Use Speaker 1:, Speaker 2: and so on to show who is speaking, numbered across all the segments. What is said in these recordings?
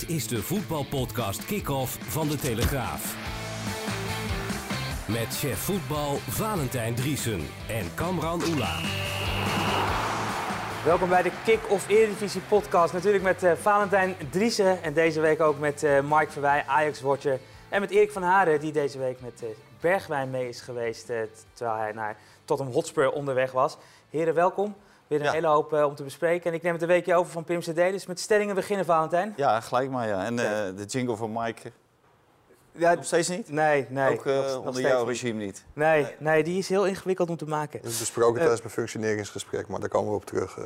Speaker 1: Dit is de voetbalpodcast Kick-Off van De Telegraaf. Met chef voetbal Valentijn Driesen en Kamran Oela.
Speaker 2: Welkom bij de Kick-Off Eredivisie podcast. Natuurlijk met uh, Valentijn Driessen en deze week ook met uh, Mike Verwij, Ajax-watcher. En met Erik van Haren, die deze week met uh, Bergwijn mee is geweest... terwijl hij naar Tottenham Hotspur onderweg was. Heren, welkom. Weer een
Speaker 3: Ja.
Speaker 2: hele hoop om te bespreken. En ik neem het een weekje over van Pim CD. Dus met stellingen beginnen, Valentijn.
Speaker 3: Ja, gelijk maar ja. En eh, de jingle van Mike
Speaker 2: Ja,
Speaker 3: nog steeds niet?
Speaker 2: nee, nee.
Speaker 3: Ook eh,
Speaker 2: nog-
Speaker 3: onder jouw regime niet.
Speaker 2: Nee, nee, die is heel ingewikkeld om te maken.
Speaker 4: Dat is besproken
Speaker 2: Eh.
Speaker 4: tijdens mijn functioneringsgesprek, maar daar komen we op terug. eh.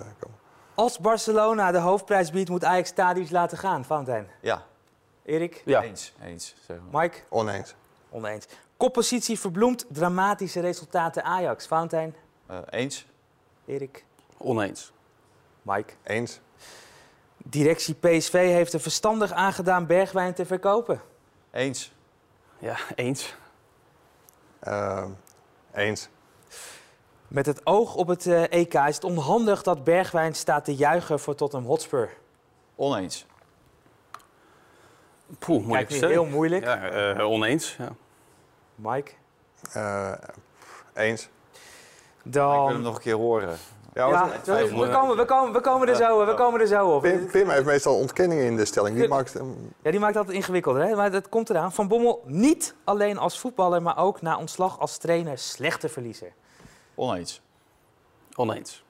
Speaker 2: Als Barcelona de hoofdprijs biedt, moet Ajax Stadius laten gaan. Valentijn.
Speaker 3: Ja,
Speaker 2: Erik,
Speaker 3: eens. eens zeg maar.
Speaker 2: Mike,
Speaker 4: Oneens.
Speaker 2: oneens. Koppositie verbloemt dramatische resultaten Ajax. Valentijn,
Speaker 3: Eh, eens?
Speaker 2: Erik,
Speaker 5: Oneens.
Speaker 2: Mike.
Speaker 4: Eens.
Speaker 2: Directie PSV heeft er verstandig aangedaan Bergwijn te verkopen.
Speaker 3: Eens.
Speaker 5: Ja, eens.
Speaker 4: Eh, eens.
Speaker 2: Met het oog op het eh, EK is het onhandig dat Bergwijn staat te juichen voor Tottenham Hotspur.
Speaker 3: Oneens.
Speaker 5: Poeh,
Speaker 2: Kijk,
Speaker 5: moeilijk
Speaker 2: heel moeilijk.
Speaker 5: Ja, eh, oneens. Ja.
Speaker 2: Mike.
Speaker 4: Eh, eens.
Speaker 3: Ik wil hem
Speaker 2: Dan...
Speaker 3: nog een keer horen.
Speaker 4: Ja,
Speaker 2: we, we komen, we, komen, we, komen er zo, we komen er zo op.
Speaker 4: Pim, Pim heeft meestal ontkenningen in de stelling. Die maakt.
Speaker 2: Ja, die maakt altijd ingewikkelder. Hè? Maar dat komt eraan. Van Bommel niet alleen als voetballer, maar ook na ontslag als trainer slechte verliezer.
Speaker 3: Oneens.
Speaker 5: Oneens.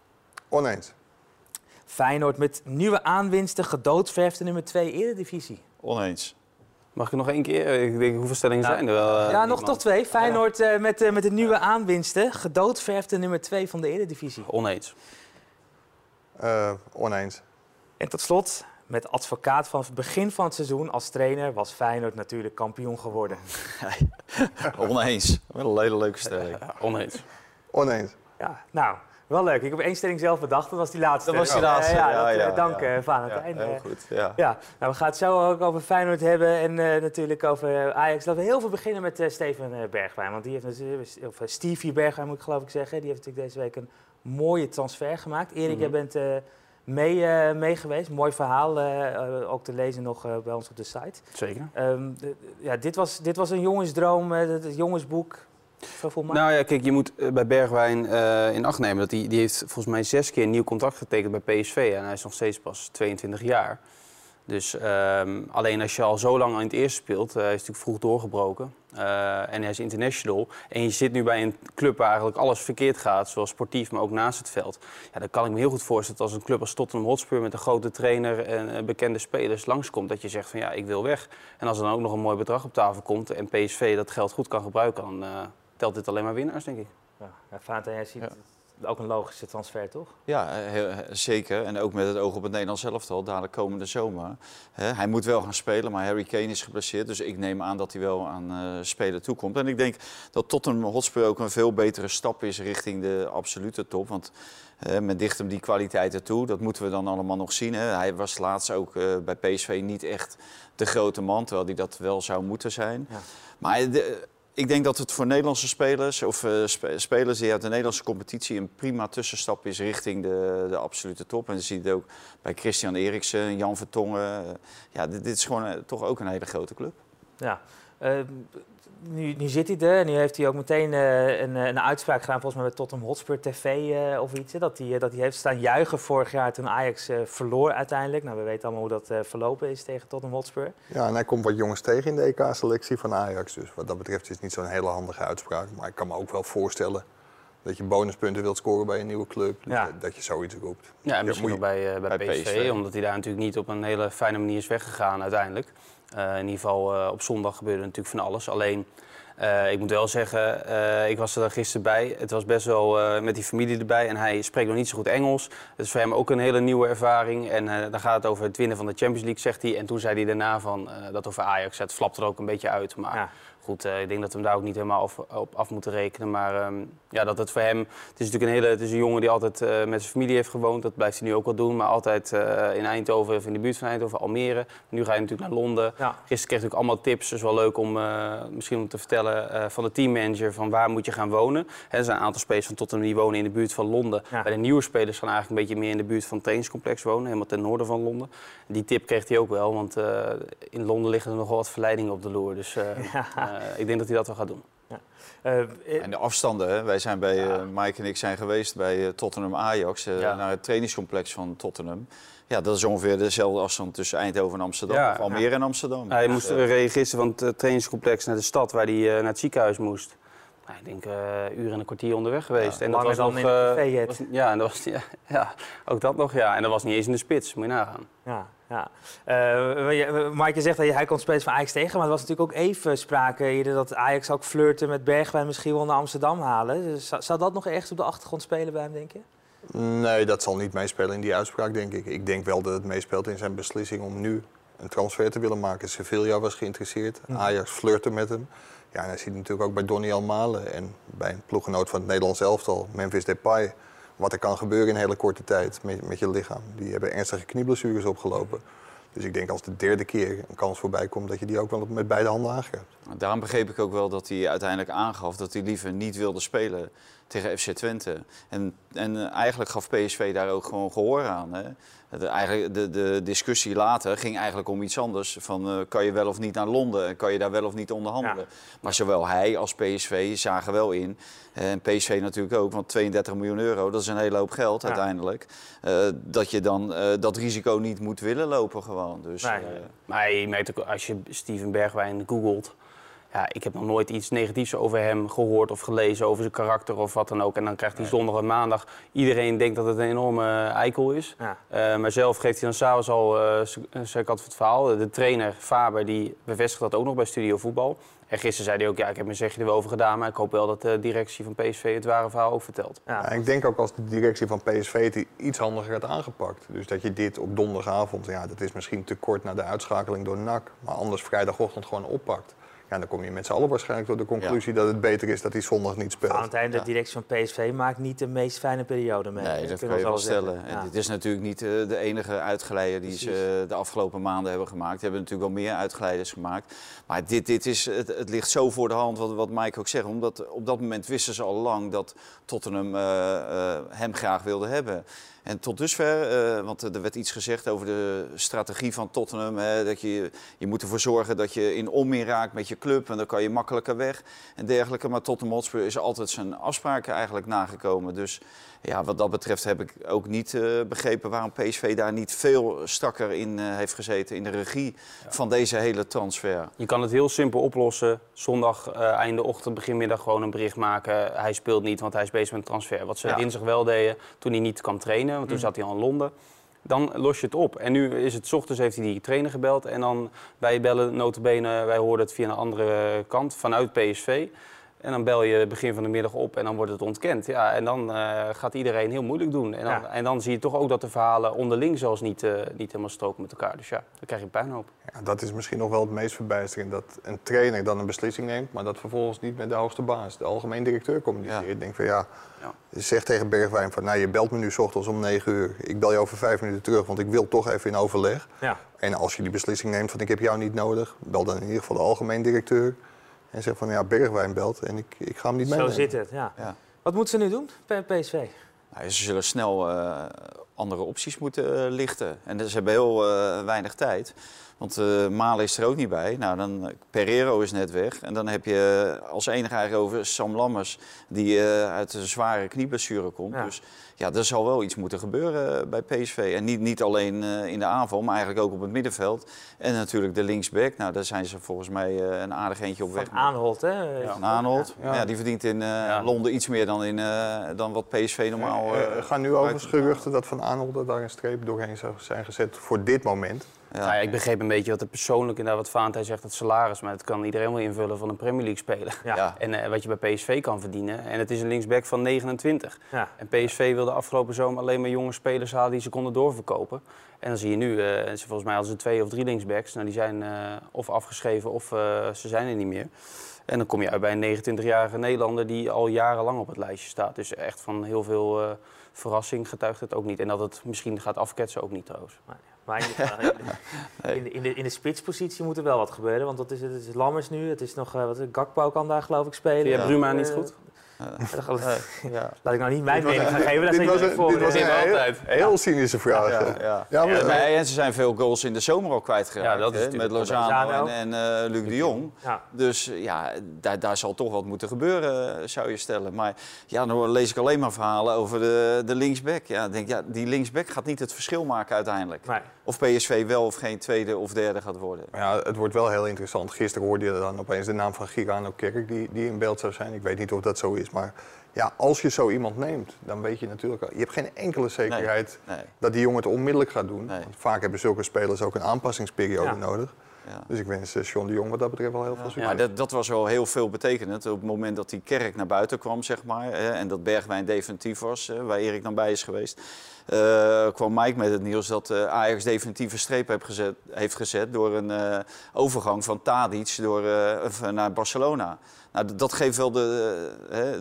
Speaker 4: Oneens.
Speaker 2: Feyenoord met nieuwe aanwinsten gedoodverfde nummer 2 Eredivisie.
Speaker 3: Oneens.
Speaker 5: Mag ik nog één keer? Ik denk, hoeveel stellingen zijn er wel? eh,
Speaker 2: ja, nog toch twee. Feyenoord eh, met, eh, met de nieuwe aanwinsten gedoodverfde nummer 2 van de Eredivisie.
Speaker 5: Oneens.
Speaker 4: Eh, oneens.
Speaker 2: En tot slot, met advocaat van het begin van het seizoen als trainer was Feyenoord natuurlijk kampioen geworden.
Speaker 3: Oneens. Wel een hele leuke stelling.
Speaker 5: Ja, oneens.
Speaker 4: Oneens.
Speaker 2: Ja, nou, wel leuk. Ik heb één stelling zelf bedacht. Dat was die laatste.
Speaker 3: Dat was die laatste,
Speaker 2: ja,
Speaker 3: ja,
Speaker 2: dat, eh,
Speaker 3: ja,
Speaker 2: dank
Speaker 3: ja.
Speaker 2: eh, Valentijn.
Speaker 3: Ja, heel
Speaker 2: Eh,
Speaker 3: goed. Ja.
Speaker 2: Ja, nou, we gaan het zo ook over Feyenoord hebben en natuurlijk over Ajax. Laten we heel veel beginnen met Steven Bergwijn. Want die heeft natuurlijk, of Stevie Bergwijn moet ik geloof ik zeggen, die heeft natuurlijk deze week een mooie transfer gemaakt. Erik,
Speaker 5: Mhm.
Speaker 2: jij bent mee, mee geweest. Mooi verhaal, ook te lezen nog bij ons op de site.
Speaker 5: Zeker.
Speaker 2: Ehm, ja, dit, was, dit was een jongensdroom, het jongensboek.
Speaker 5: Nou ja, kijk, je moet eh, bij Bergwijn eh, in acht nemen dat hij die heeft volgens mij zes keer een nieuw contract getekend bij PSV. En hij is nog steeds pas 22 jaar. Dus ehm, alleen als je al zo lang in het eerste speelt, eh, hij is natuurlijk vroeg doorgebroken. en hij is international. En je zit nu bij een club waar eigenlijk alles verkeerd gaat, zowel sportief, maar ook naast het veld. Ja, dan kan ik me heel goed voorstellen dat als een club als Tottenham Hotspur met een grote trainer en bekende spelers langskomt, dat je zegt van ja, ik wil weg. En als er dan ook nog een mooi bedrag op tafel komt en PSV dat geld goed kan gebruiken, dan telt dit alleen maar winnaars, denk ik.
Speaker 2: Ja, jij ziet
Speaker 3: Ja.
Speaker 2: ook een logische transfer, toch?
Speaker 3: Ja, heel- eh, zeker. En ook met het oog op het Nederlands elftal, dadelijk komende zomer. Hè, hij moet wel gaan spelen, maar Harry Kane is geblesseerd. Dus ik neem aan dat hij wel aan eh spelen toekomt. En ik denk dat Tottenham Hotspur ook een veel betere stap is richting de absolute top. Want eh, men dicht hem die kwaliteiten toe. Dat moeten we dan allemaal nog zien. Hè. Hij was laatst ook eh, bij PSV niet echt de grote man, terwijl hij dat wel zou moeten zijn.
Speaker 2: Ja.
Speaker 3: Maar de, ik denk dat het voor Nederlandse spelers of eh, spe- spelers die uit de Nederlandse competitie een prima tussenstap is richting de, de absolute top. En je ziet het ook bij Christian Eriksen, Jan Vertongen. Ja, dit, is gewoon eh, toch ook een hele grote club.
Speaker 2: Ja. Eh, nu, nu zit hij er en nu heeft hij ook meteen eh, een, eh, een uitspraak gedaan, volgens mij bij Tottenham Hotspur TV eh, of iets. hè, dat, hij, dat hij heeft staan juichen vorig jaar toen Ajax eh, verloor uiteindelijk. Nou, we weten allemaal hoe dat eh, verlopen is tegen Tottenham Hotspur.
Speaker 4: Ja, en hij komt wat jongens tegen in de EK-selectie van Ajax. Dus wat dat betreft is het niet zo'n hele handige uitspraak. Maar ik kan me ook wel voorstellen dat je bonuspunten wilt scoren bij een nieuwe club. Dus
Speaker 2: Ja.
Speaker 4: dat, je zoiets roept.
Speaker 5: Ja, en
Speaker 4: Ja,
Speaker 5: misschien
Speaker 4: moet
Speaker 5: ook bij, eh, bij,
Speaker 3: bij
Speaker 5: PSV,
Speaker 3: PSV.
Speaker 5: omdat hij daar natuurlijk niet op een hele fijne manier is weggegaan uiteindelijk. Eh, in ieder geval eh, op zondag gebeurde natuurlijk van alles. Alleen, Eh, ik moet wel zeggen, eh, ik was er gisteren bij. Het was best wel eh, met die familie erbij. En hij spreekt nog niet zo goed Engels. Het is voor hem ook een hele nieuwe ervaring. En dan gaat het over het winnen van de Champions League, zegt hij. En toen zei hij daarna van, dat over Ajax. Het flapt er ook een beetje uit. Maar
Speaker 2: Ja.
Speaker 5: goed, ik denk dat we hem daar ook niet helemaal af, op af moeten rekenen. Maar ehm, ja, dat het voor hem... Het is natuurlijk een, hele, het is een jongen die altijd met zijn familie heeft gewoond. Dat blijft hij nu ook wel doen. Maar altijd in Eindhoven of in de buurt van Eindhoven, Almere. Nu ga je natuurlijk naar Londen.
Speaker 2: Ja.
Speaker 5: Gisteren kreeg ik allemaal tips. Dus wel leuk om misschien om te vertellen eh, van de teammanager van waar moet je gaan wonen. Hè, er zijn een aantal spelers van Tottenham die wonen in de buurt van Londen.
Speaker 2: Ja.
Speaker 5: Bij de nieuwe spelers gaan eigenlijk een beetje meer in de buurt van het trainingscomplex wonen. Helemaal ten noorden van Londen. Die tip kreeg hij ook wel, want eh, in Londen liggen er nogal wat verleidingen op de loer. Dus eh,
Speaker 2: Ja.
Speaker 5: eh, ik denk dat hij dat wel gaat doen.
Speaker 2: Eh,
Speaker 3: En de afstanden, hè? wij zijn bij, Mike en ik zijn geweest bij Tottenham Ajax,
Speaker 5: Ja.
Speaker 3: naar het trainingscomplex van Tottenham. Ja, dat is ongeveer dezelfde afstand tussen Eindhoven en Amsterdam,
Speaker 5: Ja.
Speaker 3: of Almere en Amsterdam.
Speaker 5: Hij
Speaker 3: Dus,
Speaker 5: moest uh, gisteren van het eh, trainingscomplex naar de stad waar hij eh, naar het ziekenhuis moest. Nou, ik denk eh uur en een kwartier onderweg geweest. en dat was
Speaker 2: dan
Speaker 5: nog,
Speaker 2: in
Speaker 5: eh, was- ja, en dat was, ja, ja, ook dat nog. Ja. En dat was niet eens in de spits, moet je nagaan.
Speaker 2: Ja, ja. Eh, je- Maaike zegt dat hij komt spelers van Ajax tegen, maar er was natuurlijk ook even sprake eerder dat Ajax ook flirten met Bergwijn misschien wel naar Amsterdam halen. Dus zou, zou dat nog ergens op de achtergrond spelen bij hem, denk je?
Speaker 4: Nee, dat zal niet meespelen in die uitspraak, denk ik. Ik denk wel dat het meespeelt in zijn beslissing om nu een transfer te willen maken. Sevilla was geïnteresseerd, Ajax flirte met hem. Ja, en hij ziet natuurlijk ook bij Donny Almalen en bij een ploeggenoot van het Nederlands elftal, Memphis Depay, wat er kan gebeuren in een hele korte tijd met, met je lichaam. Die hebben ernstige knieblessures opgelopen. Dus ik denk als de derde keer een kans voorbij komt, dat je die ook wel met beide handen aangrijpt.
Speaker 3: Daarom begreep ik ook wel dat hij uiteindelijk aangaf dat hij liever niet wilde spelen tegen FC Twente. En, en eh, eigenlijk gaf PSV daar ook gewoon gehoor aan. Hè? De, eigenlijk, de, de discussie later ging eigenlijk om iets anders. Van, eh, kan je wel of niet naar Londen? En Kan je daar wel of niet onderhandelen? Maar zowel hij als PSV zagen wel in. En PSV natuurlijk ook, want 32 miljoen euro, dat is een hele hoop geld
Speaker 2: Ja.
Speaker 3: uiteindelijk. eh, dat je dan eh, dat risico niet moet willen lopen gewoon. Dus,
Speaker 2: Nee.
Speaker 5: Maar je merkt ook, als je Steven Bergwijn googelt... Ja, ik heb nog nooit iets negatiefs over hem gehoord of gelezen, over zijn karakter of wat dan ook. En dan krijgt hij zondag en maandag... Iedereen denkt dat het een enorme eikel is.
Speaker 2: Ja.
Speaker 5: Eh, maar zelf geeft hij dan s'avonds al zijn kant van het verhaal. De trainer Faber die bevestigt dat ook nog bij Studio Voetbal. En gisteren zei hij ook, ja, ik heb mijn zegje er wel over gedaan... maar ik hoop wel dat de directie van PSV het ware verhaal ook vertelt.
Speaker 2: Ja.
Speaker 4: Ja, ik denk ook als de directie van PSV het iets handiger had aangepakt. Dus dat je dit op donderdagavond, ja, dat is misschien te kort na de uitschakeling door NAC. Maar anders vrijdagochtend gewoon oppakt. Ja, dan kom je met z'n allen waarschijnlijk tot de conclusie dat het beter is dat hij zondag niet speelt.
Speaker 2: Valentijn, de
Speaker 3: Ja.
Speaker 2: directie van PSV maakt niet de meest fijne periode mee.
Speaker 3: Nee, dat kan je wel stellen. En dit is natuurlijk niet eh, de enige uitgeleider die ze de afgelopen maanden hebben gemaakt. Ze hebben natuurlijk wel meer uitgeleiders gemaakt. Maar dit, dit is, het, het ligt zo voor de hand, wat, wat Mike ook zegt. Omdat op dat moment wisten ze al lang dat Tottenham eh, hem graag wilde hebben. En tot dusver, eh, want er werd iets gezegd over de strategie van Tottenham. Hè, dat je, je moet ervoor zorgen dat je in onmeer raakt met je club. En dan kan je makkelijker weg en dergelijke. Maar Tottenham Hotspur is altijd zijn afspraken eigenlijk nagekomen. Dus ja, wat dat betreft heb ik ook niet eh, begrepen waarom PSV daar niet veel strakker in eh, heeft gezeten. In de regie van deze hele transfer.
Speaker 5: Je kan het heel simpel oplossen. Zondag, eh, einde ochtend, begin middag gewoon een bericht maken. Hij speelt niet, want hij is bezig met een transfer. Wat ze
Speaker 2: Ja.
Speaker 5: dinsdag wel deden toen hij niet kwam trainen, want toen zat hij al in Londen. Dan los je het op. En nu is het, ochtends heeft hij die trainer gebeld. En dan wij bellen, notabene, wij hoorden het via een andere kant, vanuit PSV. En dan bel je begin van de middag op en dan wordt het ontkend. Ja, en dan eh, gaat iedereen heel moeilijk doen. En dan,
Speaker 2: Ja.
Speaker 5: en dan zie je toch ook dat de verhalen onderling zelfs niet, eh, niet helemaal stroken met elkaar. Dus ja, dan krijg je puinhoop.
Speaker 4: Ja, dat is misschien nog wel het meest verbijsterend. Dat een trainer dan een beslissing neemt, maar dat vervolgens niet met de hoogste baas, de algemeen directeur, communiceert.
Speaker 3: Ja.
Speaker 4: Ik denk van ja,
Speaker 5: Ja.
Speaker 4: je zegt tegen Bergwijn van nou je belt me nu 's ochtends om 9 uur. Ik bel je over vijf minuten terug, want ik wil toch even in overleg.
Speaker 2: Ja.
Speaker 4: En als je die beslissing neemt van ik heb jou niet nodig, bel dan in ieder geval de algemeen directeur. En zeg van ja, Bergwijn belt en ik, ik ga hem niet
Speaker 2: Zo
Speaker 4: meenemen.
Speaker 2: zit het, ja.
Speaker 3: Ja.
Speaker 2: Wat moeten ze nu doen, P- PSV?
Speaker 3: Nou, ze zullen snel eh, andere opties moeten eh, lichten. En ze hebben heel eh, weinig tijd. Want eh Malen is er ook niet bij. Nou, dan, Pereiro is net weg. En dan heb je als enige eigenlijk over Sam Lammers... die eh, uit een zware knieblessure komt.
Speaker 2: Ja.
Speaker 3: Dus ja, er zal wel iets moeten gebeuren eh, bij PSV. En niet, niet alleen eh, in de aanval, maar eigenlijk ook op het middenveld. En natuurlijk de linksback. Nou, daar zijn ze volgens mij eh, een aardig eentje op weg.
Speaker 2: Van Aanholt, hè?
Speaker 3: Van Aanholt.
Speaker 5: Ja.
Speaker 3: Ja. die verdient in eh, Londen iets meer dan, in, eh, dan wat PSV normaal...
Speaker 4: Eh,
Speaker 3: eh,
Speaker 4: er gaan nu overigens geruchten dat Van Aanholt daar een streep doorheen zou zijn gezet voor dit moment.
Speaker 3: Ja.
Speaker 5: Nou ja, ik begreep een beetje wat het persoonlijk inderdaad wat Vaantij zegt, het salaris. Maar dat kan iedereen wel invullen van een Premier League speler.
Speaker 2: Ja.
Speaker 3: Ja.
Speaker 5: En eh, wat je bij PSV kan verdienen. En het is een linksback van 29.
Speaker 2: Ja.
Speaker 5: En PSV wilde afgelopen zomer alleen maar jonge spelers halen die ze konden doorverkopen. En dan zie je nu, eh, ze volgens mij hadden ze twee of drie linksbacks. Nou, die zijn eh, of afgeschreven of eh, ze zijn er niet meer. En dan kom je uit bij een 29-jarige Nederlander die al jarenlang op het lijstje staat. Dus echt van heel veel eh, verrassing getuigt het ook niet. En dat het misschien gaat afketsen ook niet trouwens.
Speaker 2: Maar in de, in de, in de, in de spitspositie moet er wel wat gebeuren. Want dat is, het is Lammers nu. Het is nog, eh, wat? Gakpo kan daar geloof ik spelen.
Speaker 5: Vind jij Bruma niet
Speaker 2: Eh,
Speaker 5: goed?
Speaker 3: Ja.
Speaker 2: Laat ik nou niet mijn mening gaan geven. Dat
Speaker 4: dit was een- dit was een heel, heel cynische vraag.
Speaker 3: Ja,
Speaker 4: Ja,
Speaker 3: ja.
Speaker 4: Ja, maar-
Speaker 3: Nee, en ze zijn veel goals in de zomer al kwijtgeraakt.
Speaker 5: Ja, dat is
Speaker 3: hè,
Speaker 5: natuurlijk
Speaker 3: met Lozano en, en eh, Luc de Jong.
Speaker 2: Ja.
Speaker 3: Dus eh, ja, daar, daar zal toch wat moeten gebeuren, eh, zou je stellen. Maar ja, dan lees ik alleen maar verhalen over de, de linksback. Ja, denk, ja, die linksback gaat niet het verschil maken uiteindelijk.
Speaker 2: Nee.
Speaker 3: Of PSV wel of geen tweede of derde gaat worden.
Speaker 4: Maar ja, het wordt wel heel interessant. Gisteren hoorde je dan opeens de naam van Girano Kerk die, die in beeld zou zijn. Ik weet niet of dat zo is, maar ja, als je zo iemand neemt, dan weet je natuurlijk... al- Je hebt geen enkele zekerheid
Speaker 3: Nee.
Speaker 4: dat die jongen het onmiddellijk gaat doen.
Speaker 3: Nee.
Speaker 4: Want vaak hebben zulke spelers ook een aanpassingsperiode
Speaker 2: Ja.
Speaker 4: nodig.
Speaker 3: Ja.
Speaker 4: Dus ik wens eh, Sean de Jong wat dat betreft wel heel veel succes.
Speaker 3: Maar dat, dat was wel heel veel betekenend. Op het moment dat die kerk naar buiten kwam, zeg maar, hè, en dat Bergwijn definitief was, hè, waar Erik dan bij is geweest, eh, kwam Mike met het nieuws dat eh, Ajax definitief een streep heeft gezet, heeft gezet door een eh, overgang van Tadic door, naar Barcelona. Nou, dat geeft wel de,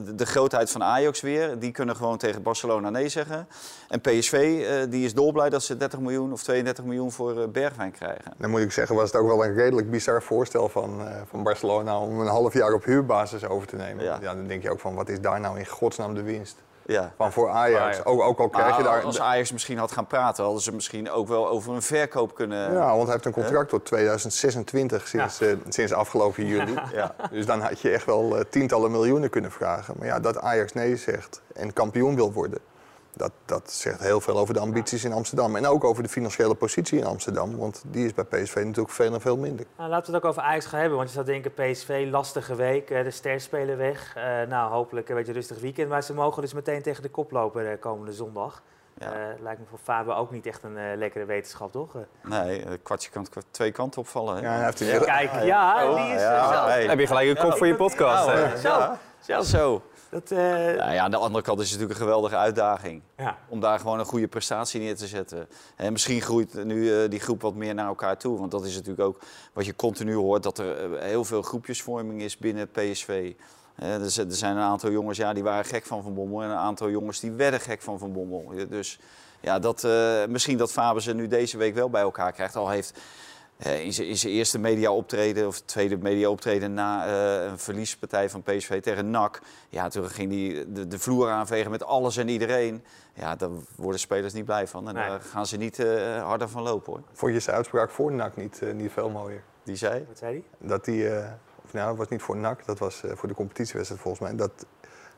Speaker 3: de, de grootheid van Ajax weer. Die kunnen gewoon tegen Barcelona nee zeggen. En PSV die is dolblij dat ze 30 miljoen of 32 miljoen voor Bergwijn krijgen.
Speaker 4: Dan moet ik zeggen, was het ook wel een redelijk bizar voorstel van, van Barcelona om een half jaar op huurbasis over te nemen.
Speaker 3: Ja.
Speaker 4: Ja. dan denk je ook van, wat is daar nou in godsnaam de winst?
Speaker 3: Ja.
Speaker 4: Van voor Ajax.
Speaker 5: Ajax.
Speaker 4: Ook, ook al krijg je daar...
Speaker 3: als Ajax misschien had gaan praten, hadden ze misschien ook wel over een verkoop kunnen.
Speaker 4: Ja, want hij heeft een contract tot 2026 sinds, eh, sinds afgelopen juli.
Speaker 3: Ja.
Speaker 4: Dus dan had je echt wel eh, tientallen miljoenen kunnen vragen. Maar ja, dat Ajax nee zegt en kampioen wil worden... Dat, dat zegt heel veel over de ambities in Amsterdam. En ook over de financiële positie in Amsterdam. Want die is bij PSV natuurlijk veel en veel minder.
Speaker 2: Nou, laten we het ook over Ajax gaan hebben. Want je zou denken, PSV, lastige week. de sterspeler weg. Eh, nou, hopelijk een beetje rustig weekend. Maar ze mogen dus meteen tegen de koploper eh, komende zondag.
Speaker 3: Ja.
Speaker 2: Eh, lijkt me voor Faber ook niet echt een lekkere wetenschap, toch?
Speaker 3: Nee, een kwartje kan twee kanten opvallen. Hè?
Speaker 4: Ja, hij heeft een
Speaker 2: ja, kijk, ja,
Speaker 3: Oh,
Speaker 2: die is
Speaker 3: hey.
Speaker 5: Dan heb je gelijk een kop voor je podcast. Hè?
Speaker 2: Zo.
Speaker 3: Zo.
Speaker 2: Dat, eh,
Speaker 3: Nou ja, aan de andere kant is het natuurlijk een geweldige uitdaging.
Speaker 2: ja.
Speaker 3: Om daar gewoon een goede prestatie neer te zetten. En misschien groeit nu eh, die groep wat meer naar elkaar toe. Want dat is natuurlijk ook wat je continu hoort. Dat er eh, heel veel groepjesvorming is binnen PSV. Er er zijn een aantal jongens ja, die waren gek van Van Bommel. En een aantal jongens die werden gek van Van Bommel. Dus ja, dat, misschien dat Faber ze nu deze week wel bij elkaar krijgt. Al heeft in zijn in zijn eerste media optreden, of tweede media optreden na eh, een verliespartij van PSV tegen NAC. Ja, toen ging hij de, de vloer aanvegen met alles en iedereen. Ja, daar worden spelers niet blij van. En
Speaker 2: Nee.
Speaker 3: daar gaan ze niet eh, harder van lopen hoor.
Speaker 4: Vond je zijn uitspraak voor NAC niet, eh, niet veel mooier?
Speaker 3: Die zei.
Speaker 2: Wat zei hij?
Speaker 4: Dat die, eh, of nou, het was niet voor NAC, dat was eh, voor de competitiewedstrijd volgens mij. Dat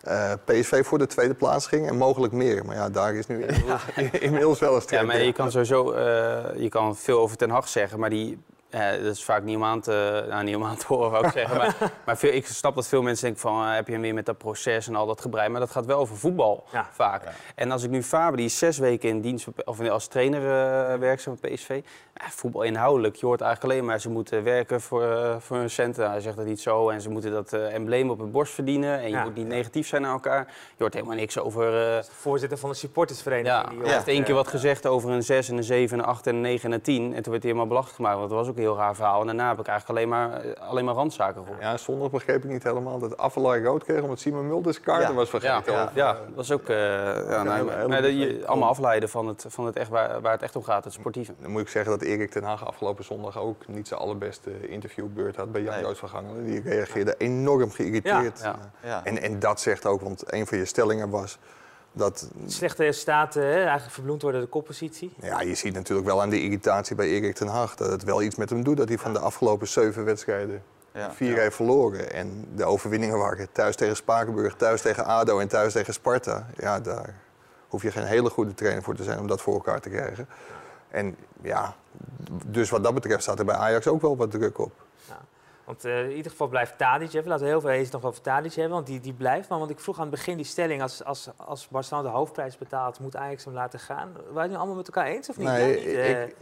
Speaker 4: eh, PSV voor de tweede plaats ging en mogelijk meer. Maar ja, daar is nu inmiddels, inmiddels wel een
Speaker 5: Ja,
Speaker 4: sterk.
Speaker 5: maar je kan sowieso eh, je kan veel over Ten Hag zeggen, maar die, eh, dat is vaak niet om aan te, nou, niet om aan te horen, wou ik zeggen. Maar, maar veel, ik snap dat veel mensen denken van, eh, heb je hem weer met dat proces en al dat gebrei. Maar dat gaat wel over voetbal
Speaker 2: Ja.
Speaker 5: vaak. En als ik nu Faber, die is zes weken in dienst, of als trainer eh, werkzaam bij PSV. Ja, voetbal inhoudelijk, je hoort eigenlijk alleen maar, ze moeten werken voor, voor hun centen. Hij zegt dat niet zo en ze moeten dat eh, embleem op hun borst verdienen. En je
Speaker 2: Ja.
Speaker 5: moet niet negatief zijn naar elkaar. Je hoort helemaal niks over... eh,
Speaker 2: Voorzitter van de supportersvereniging.
Speaker 5: ja,
Speaker 2: die
Speaker 5: heeft één keer wat gezegd over een 6, en een 7, een 8 en een 9 en een 10. En toen werd hij helemaal belachelijk gemaakt, want dat was ook een heel raar verhaal. En daarna heb ik eigenlijk alleen maar, eh, alleen maar randzaken gehoord.
Speaker 4: Ja, zondag begreep ik niet helemaal dat Affelaar rood kreeg omdat Simon Mulders kaarten
Speaker 3: Ja.
Speaker 4: was vergeten.
Speaker 5: Ja,
Speaker 4: Of,
Speaker 5: ja, dat was ook... eh ja, nou, nee, dat je, allemaal afleiden van het, van het echt waar, waar het echt om gaat, het sportieve.
Speaker 4: Dan moet ik zeggen dat Erik ten Hag afgelopen zondag ook niet zijn allerbeste interviewbeurt had bij Jan
Speaker 3: Nee.
Speaker 4: Roos van Gangelen. Die reageerde enorm geïrriteerd. En, en dat zegt ook, want een van je stellingen was dat...
Speaker 2: Slechte resultaten, hè, eigenlijk verbloemd worden de koppositie.
Speaker 4: Ja, je ziet natuurlijk wel aan de irritatie bij Erik ten Hag dat het wel iets met hem doet dat hij van de afgelopen zeven wedstrijden
Speaker 3: Ja.
Speaker 4: vier heeft verloren. En de overwinningen waren thuis tegen Spakenburg, thuis tegen ADO en thuis tegen Sparta. Ja, daar hoef je geen hele goede trainer voor te zijn om dat voor elkaar te krijgen. En ja, dus wat dat betreft staat er bij Ajax ook wel wat druk op.
Speaker 2: Want eh, in ieder geval blijft Tadic hebben. Laten we heel veel eens nog over Tadic hebben, want die, die blijft. Maar want ik vroeg aan het begin die stelling, als, als, als Barcelona de hoofdprijs betaalt, moet Ajax hem laten gaan. Waren jullie allemaal met elkaar eens of niet?
Speaker 4: Nee,
Speaker 2: niet, eh,
Speaker 4: ik?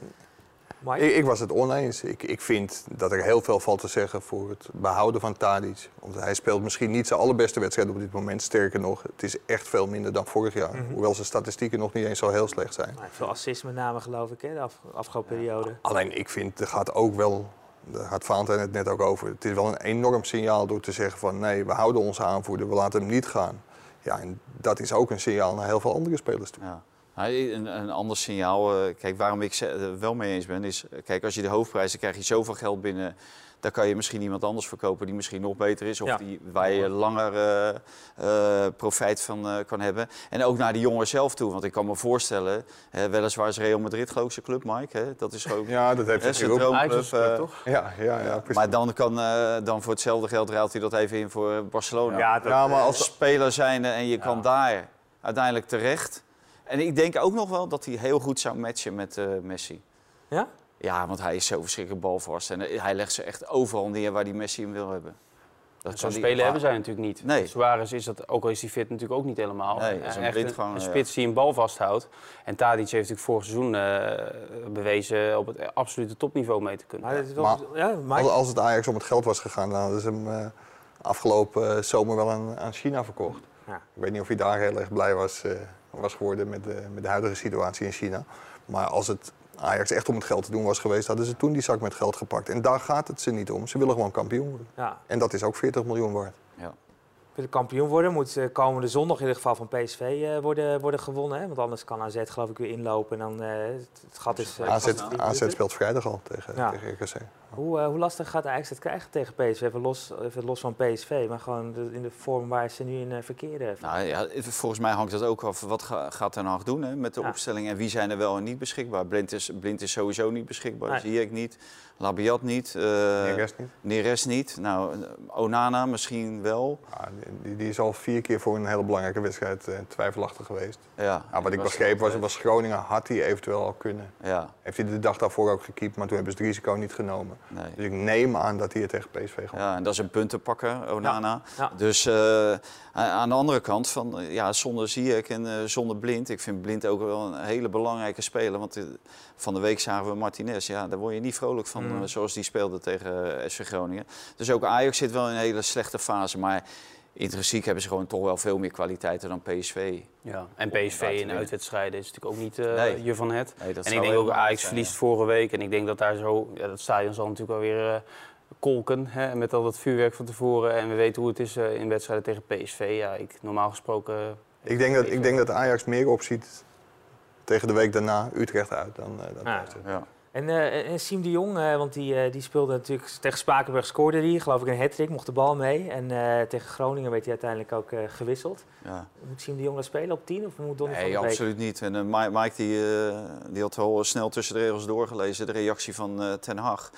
Speaker 4: Ik, ik was het oneens. Ik, ik vind dat er heel veel valt te zeggen voor het behouden van Tadic. Want hij speelt misschien niet zijn allerbeste wedstrijd op dit moment. Sterker nog, het is echt veel minder dan vorig jaar.
Speaker 2: Mhm.
Speaker 4: Hoewel zijn statistieken nog niet eens zo heel slecht zijn.
Speaker 2: Nou, veel assists met name geloof ik, hè, de af- afgelopen periode.
Speaker 4: Alleen ik vind, er gaat ook wel, daar had Valentijn het net ook over. Het is wel een enorm signaal door te zeggen van nee, we houden onze aanvoerder, we laten hem niet gaan. Ja, en dat is ook een signaal naar heel veel andere spelers toe.
Speaker 3: Ja. Nou, Een, een ander signaal, eh, kijk, waarom ik er wel mee eens ben, is, eh, kijk, als je de hoofdprijs, dan krijg je zoveel geld binnen. Dan kan je misschien iemand anders verkopen die misschien nog beter is. Of
Speaker 2: Ja.
Speaker 3: die, waar je langer eh, eh, profijt van eh, kan hebben. En ook naar de jongen zelf toe. Want ik kan me voorstellen, hè, weliswaar is Real Madrid geloof ik zijn club, Mike. Hè? Dat is ook
Speaker 4: Ja, dat heeft hij
Speaker 3: zijn
Speaker 4: ook.
Speaker 3: droomclub.
Speaker 5: Toch?
Speaker 4: Ja, ja, ja, precies.
Speaker 3: maar dan kan eh, dan voor hetzelfde geld ruilt hij dat even in voor Barcelona.
Speaker 2: Ja, dat,
Speaker 4: ja, maar
Speaker 3: als
Speaker 4: als,
Speaker 3: speler zijn en je kan daar uiteindelijk terecht. En ik denk ook nog wel dat hij heel goed zou matchen met eh, Messi.
Speaker 2: Ja?
Speaker 3: Ja, want hij is zo verschrikkelijk balvast. En eh, hij legt ze echt overal neer waar die Messi hem wil hebben. Dat
Speaker 5: Zo'n
Speaker 3: die-
Speaker 5: spelen hebben zij natuurlijk niet.
Speaker 3: Nee.
Speaker 5: Suarez is dat, ook al is hij fit, natuurlijk ook niet helemaal.
Speaker 3: Nee, dat is een
Speaker 5: echt
Speaker 3: blind
Speaker 5: een,
Speaker 3: gewoon,
Speaker 5: een
Speaker 3: ja.
Speaker 5: spits die een bal vasthoudt. En Tadic heeft natuurlijk vorig seizoen eh, bewezen op het absolute topniveau mee te kunnen.
Speaker 2: Maar,
Speaker 4: Maar-
Speaker 2: ja, Mike?
Speaker 4: als, als het Ajax om het geld was gegaan, dan hadden ze hem eh, afgelopen eh, zomer wel aan, aan China verkocht.
Speaker 2: Ja.
Speaker 4: Ik weet niet of hij daar heel erg blij was, eh, was geworden met de, met de huidige situatie in China. Maar als het Ajax echt om het geld te doen was geweest, hadden ze toen die zak met geld gepakt. En daar gaat het ze niet om. Ze willen gewoon kampioen worden.
Speaker 2: Ja.
Speaker 4: En dat is ook 40 miljoen waard.
Speaker 3: Ja.
Speaker 2: Willen kampioen worden, moet eh, komende zondag in ieder geval van PSV eh, worden, worden gewonnen. Hè? Want anders kan AZ geloof ik weer inlopen en dan eh, het, gat is...
Speaker 4: AZ, AZ
Speaker 2: minuten.
Speaker 4: speelt vrijdag al tegen,
Speaker 2: Ja.
Speaker 4: tegen RKC.
Speaker 2: Hoe, eh, hoe lastig gaat Ajax het krijgen tegen PSV? Even los, even los van PSV, maar gewoon de- in de vorm waar ze nu in verkeren.
Speaker 3: Nou ja, volgens mij hangt dat ook af. Wat ga- gaat Ten Hag doen hè, met de
Speaker 2: Ja.
Speaker 3: opstelling? En wie zijn er wel en niet beschikbaar? Blind is, Blind is sowieso niet beschikbaar.
Speaker 2: Nee.
Speaker 3: Zie ik niet. Labiat niet. eh
Speaker 4: rest niet.
Speaker 3: Neres niet. Nou, Onana misschien wel.
Speaker 4: Ja, die, die is al vier keer voor een hele belangrijke wedstrijd eh, twijfelachtig geweest.
Speaker 3: Ja,
Speaker 4: Ja, wat ik begreep was, was Groningen had hij eventueel al kunnen.
Speaker 3: Ja,
Speaker 4: Heeft hij de dag daarvoor ook gekiept, maar toen hebben ze het risico niet genomen.
Speaker 3: nee.
Speaker 4: Dus ik neem aan dat hij het tegen PSV gaat.
Speaker 3: Ja, en dat is een puntenpakker, Onana.
Speaker 2: Ja.
Speaker 3: Dus eh, aan de andere kant, van, eh, ja, zonder Ziyech en eh, zonder Blind. Ik vind Blind ook wel een hele belangrijke speler. Want eh, van de week zagen we Martinez. Ja, daar word je niet vrolijk van
Speaker 2: Mm.
Speaker 3: zoals die speelde tegen SV Groningen. Dus ook Ajax zit wel in een hele slechte fase. Maar intrinsiek hebben ze gewoon toch wel veel meer kwaliteiten dan PSV.
Speaker 5: Ja. En PSV in uitwedstrijden is natuurlijk ook niet
Speaker 3: Nee.
Speaker 5: je van het.
Speaker 3: Nee,
Speaker 5: en ik denk ook, Ajax verliest
Speaker 3: ja.
Speaker 5: vorige week. En ik denk dat daar zo, ja, dat stadion zal natuurlijk alweer kolken. Hè, met al dat vuurwerk van tevoren. En we weten hoe het is eh, in wedstrijden tegen PSV. Ja, ik, normaal gesproken... eh,
Speaker 4: Ik, denk dat, ik denk dat Ajax meer opziet tegen de week daarna Utrecht uit dan, eh dan
Speaker 2: Ja. En, eh, en Siem de Jong, want die, eh, die speelde natuurlijk tegen Spakenburg, scoorde hij, geloof ik een hat mocht de bal mee. En eh, tegen Groningen werd hij uiteindelijk ook eh, gewisseld.
Speaker 3: Ja.
Speaker 2: Moet Siem de Jong dan spelen op 10 of moet Donny van
Speaker 3: Nee,
Speaker 2: der Beek?
Speaker 3: absoluut niet. En Mike, die, eh, die had al snel tussen de regels doorgelezen, de reactie van eh, Ten Hag.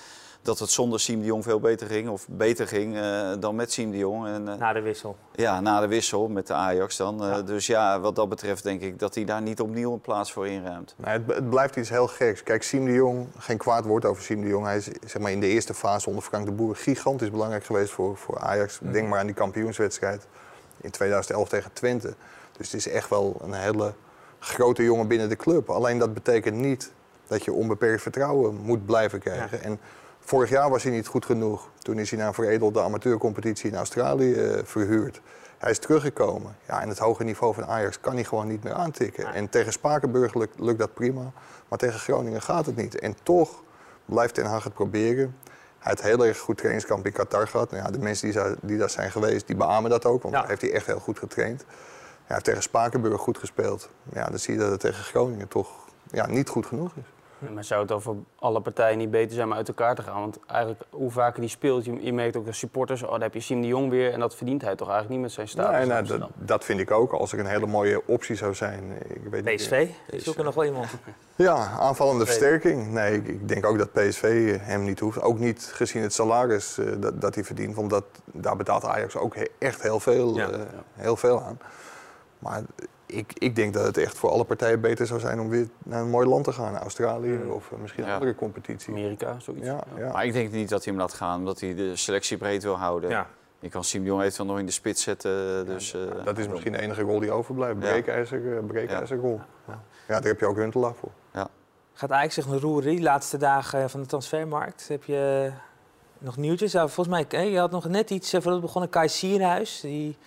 Speaker 3: Dat het zonder Siem de Jong veel beter ging, of beter ging eh, dan met Siem de Jong. En, eh,
Speaker 2: Na de wissel.
Speaker 3: ja, na de wissel met de Ajax dan. Eh,
Speaker 2: Ja.
Speaker 3: Dus ja, wat dat betreft denk ik dat hij daar niet opnieuw een plaats voor inruimt.
Speaker 4: Nee, het, het blijft iets heel geks. Kijk, Siem de Jong, geen kwaad woord over Siem de Jong. Hij is zeg maar, in de eerste fase onder Frank de Boer gigantisch belangrijk geweest voor, voor Ajax.
Speaker 2: Mhm.
Speaker 4: Denk maar aan die kampioenswedstrijd in 2011 tegen Twente. Dus het is echt wel een hele grote jongen binnen de club. Alleen dat betekent niet dat je onbeperkt vertrouwen moet blijven krijgen. En vorig jaar was hij niet goed genoeg. Toen is hij naar veredelde amateurcompetitie in Australië eh, verhuurd. Hij is teruggekomen. Ja, en het hoge niveau van Ajax kan hij gewoon niet meer aantikken. En tegen Spakenburg lukt, lukt dat prima. Maar tegen Groningen gaat het niet. En toch blijft Ten Hag het proberen. Hij heeft heel erg goed trainingskamp in Qatar gehad. Nou ja, de mensen die, die daar zijn geweest, die beamen dat ook. Want
Speaker 2: Ja.
Speaker 4: daar heeft hij echt heel goed getraind. Hij heeft tegen Spakenburg goed gespeeld. Ja, dan zie je dat het tegen Groningen toch ja, niet goed genoeg is.
Speaker 5: Maar zou het dan voor alle partijen niet beter zijn om uit elkaar te gaan? Want eigenlijk, hoe vaker die speelt, je, je merkt ook de supporters... oh, dan heb je Siem de Jong weer en dat verdient hij toch eigenlijk niet met zijn status
Speaker 4: Nee, nou, dat, dat vind ik ook. Als er een hele mooie optie zou zijn. Ik weet niet-
Speaker 2: PSV, zoek er nog wel iemand.
Speaker 4: Ja, aanvallende versterking. Nee, ik, ik denk ook dat PSV hem niet hoeft. Ook niet gezien het salaris eh, dat, dat hij verdient. Want dat, daar betaalt Ajax ook he- echt heel veel,
Speaker 2: Ja.
Speaker 4: eh, heel veel aan. Maar ik, ik denk dat het echt voor alle partijen beter zou zijn om weer naar een mooi land te gaan. Australië of eh, misschien een
Speaker 3: Ja.
Speaker 4: andere competitie.
Speaker 5: Amerika, zoiets.
Speaker 4: Ja, ja.
Speaker 3: Maar ik denk niet dat hij hem laat gaan, omdat hij de selectie breed wil houden.
Speaker 2: Ja.
Speaker 3: Je kan Jong eventueel nog in de spits zetten. Dus, eh,
Speaker 4: dat is misschien de enige rol die overblijft.
Speaker 3: Ja.
Speaker 4: Breekijzer, eh, breekijzerrol. Ja. ja, daar heb je ook Huntelaar voor.
Speaker 2: Gaat Ajax zich nog roeren die laatste dagen van de transfermarkt? Heb je nog nieuwtjes? Ja, volgens mij, hè, je had nog net iets voordat we begonnen. Kai Sierhuis, die,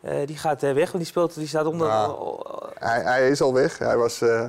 Speaker 2: die gaat eh, weg, want die, speelt, die staat onder...
Speaker 4: Hij, hij is al weg. Hij was eh,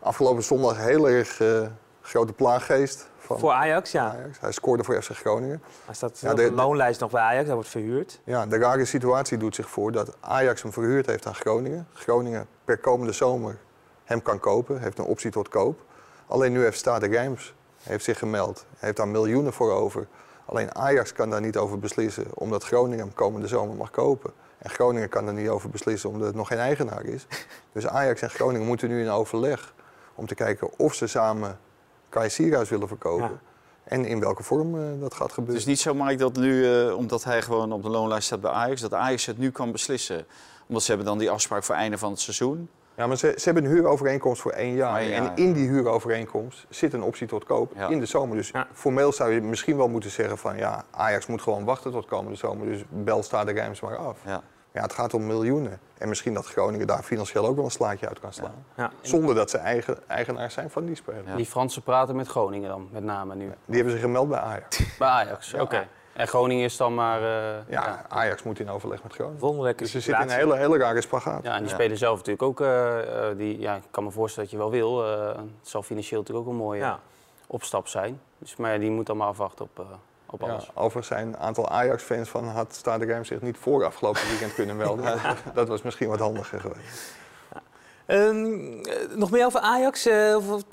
Speaker 4: afgelopen zondag heel erg eh, grote plaaggeest van
Speaker 2: voor Ajax, ja.
Speaker 4: Ajax. Hij scoorde voor FC Groningen.
Speaker 2: Hij staat
Speaker 4: Ja,
Speaker 2: op
Speaker 4: de-
Speaker 2: loonlijst nog bij Ajax, hij wordt verhuurd.
Speaker 4: Ja, de rare situatie doet zich voor dat Ajax hem verhuurd heeft aan Groningen. Groningen per komende zomer hem kan kopen, heeft een optie tot koop. Alleen nu heeft Stade Rijms heeft zich gemeld, heeft daar miljoenen voor over. Alleen Ajax kan daar niet over beslissen, omdat Groningen hem komende zomer mag kopen. En Groningen kan er niet over beslissen, omdat het nog geen eigenaar is. Dus Ajax en Groningen moeten nu in overleg om te kijken of ze samen Kai Sierhuis willen verkopen.
Speaker 2: Ja.
Speaker 4: En in welke vorm eh, dat gaat
Speaker 3: Het
Speaker 4: gebeuren.
Speaker 3: is niet zo, Mike, dat nu, eh, omdat hij gewoon op de loonlijst staat bij Ajax, dat Ajax het nu kan beslissen. Omdat ze hebben dan die afspraak voor einde van het seizoen.
Speaker 4: Ja, maar ze, ze hebben een huurovereenkomst voor één jaar.
Speaker 3: Voor één jaar,
Speaker 4: en in die huurovereenkomst zit een optie tot koop
Speaker 3: Ja.
Speaker 4: in de zomer. Dus
Speaker 2: Ja.
Speaker 4: formeel zou je misschien wel moeten zeggen van ja, Ajax moet gewoon wachten tot komende zomer. Dus bel Stade Rijms maar af.
Speaker 3: Ja.
Speaker 4: Ja, het gaat om miljoenen. En misschien dat Groningen daar financieel ook wel een slaatje uit kan slaan.
Speaker 2: Ja.
Speaker 4: Zonder dat ze eigen, eigenaar zijn van die speler.
Speaker 3: Ja.
Speaker 5: Die Fransen praten met Groningen dan, met name nu.
Speaker 4: Die hebben zich gemeld bij Ajax.
Speaker 5: Bij Ajax, oké. En Groningen is dan maar... eh,
Speaker 4: Ja,
Speaker 5: ja.
Speaker 4: Ajax moet in overleg met Groningen.
Speaker 2: Wonderlijke
Speaker 4: Dus ze zitten in een hele, hele rare spagaat.
Speaker 5: Ja, en die
Speaker 3: Ja.
Speaker 5: spelen zelf natuurlijk ook... eh, eh, die, ja, ik kan me voorstellen dat je wel wil. eh, het zal financieel natuurlijk ook een mooie
Speaker 2: Ja.
Speaker 5: opstap zijn. Dus, maar ja, die moet dan maar afwachten op, op
Speaker 4: Ja, overigens zijn een aantal Ajax-fans van had Stade Rijms zich niet voor afgelopen weekend kunnen melden. dat was misschien wat handiger geweest.
Speaker 2: Ehm, eh, nog meer over Ajax? eh, of wat-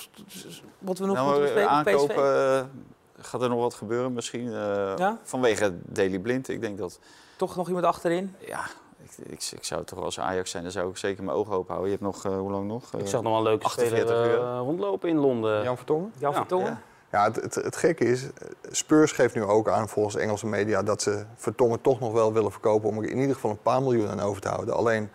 Speaker 2: wat we nog
Speaker 3: Nou,
Speaker 2: moeten
Speaker 3: eh,
Speaker 2: bespreken?
Speaker 3: aankopen, gaat er nog wat gebeuren misschien? eh,
Speaker 2: Ja?
Speaker 3: Vanwege Daily Blind. Ik denk dat,
Speaker 2: Toch nog iemand achterin?
Speaker 3: ja, ik, ik, ik zou toch als Ajax zijn, dan zou ik zeker mijn ogen open houden. Je hebt nog, eh, hoe lang nog?
Speaker 5: Ik zag nog wel een leuke
Speaker 3: 48
Speaker 5: speler
Speaker 3: uur.
Speaker 5: eh, rondlopen in Londen.
Speaker 4: Jan Vertongen?
Speaker 2: Jan
Speaker 5: Ja,
Speaker 2: Vertongen?
Speaker 3: ja.
Speaker 4: Ja, het, het, het gekke is, Spurs geeft nu ook aan volgens Engelse media dat ze Vertongen toch nog wel willen verkopen om er in ieder geval een paar miljoen aan over te houden. Alleen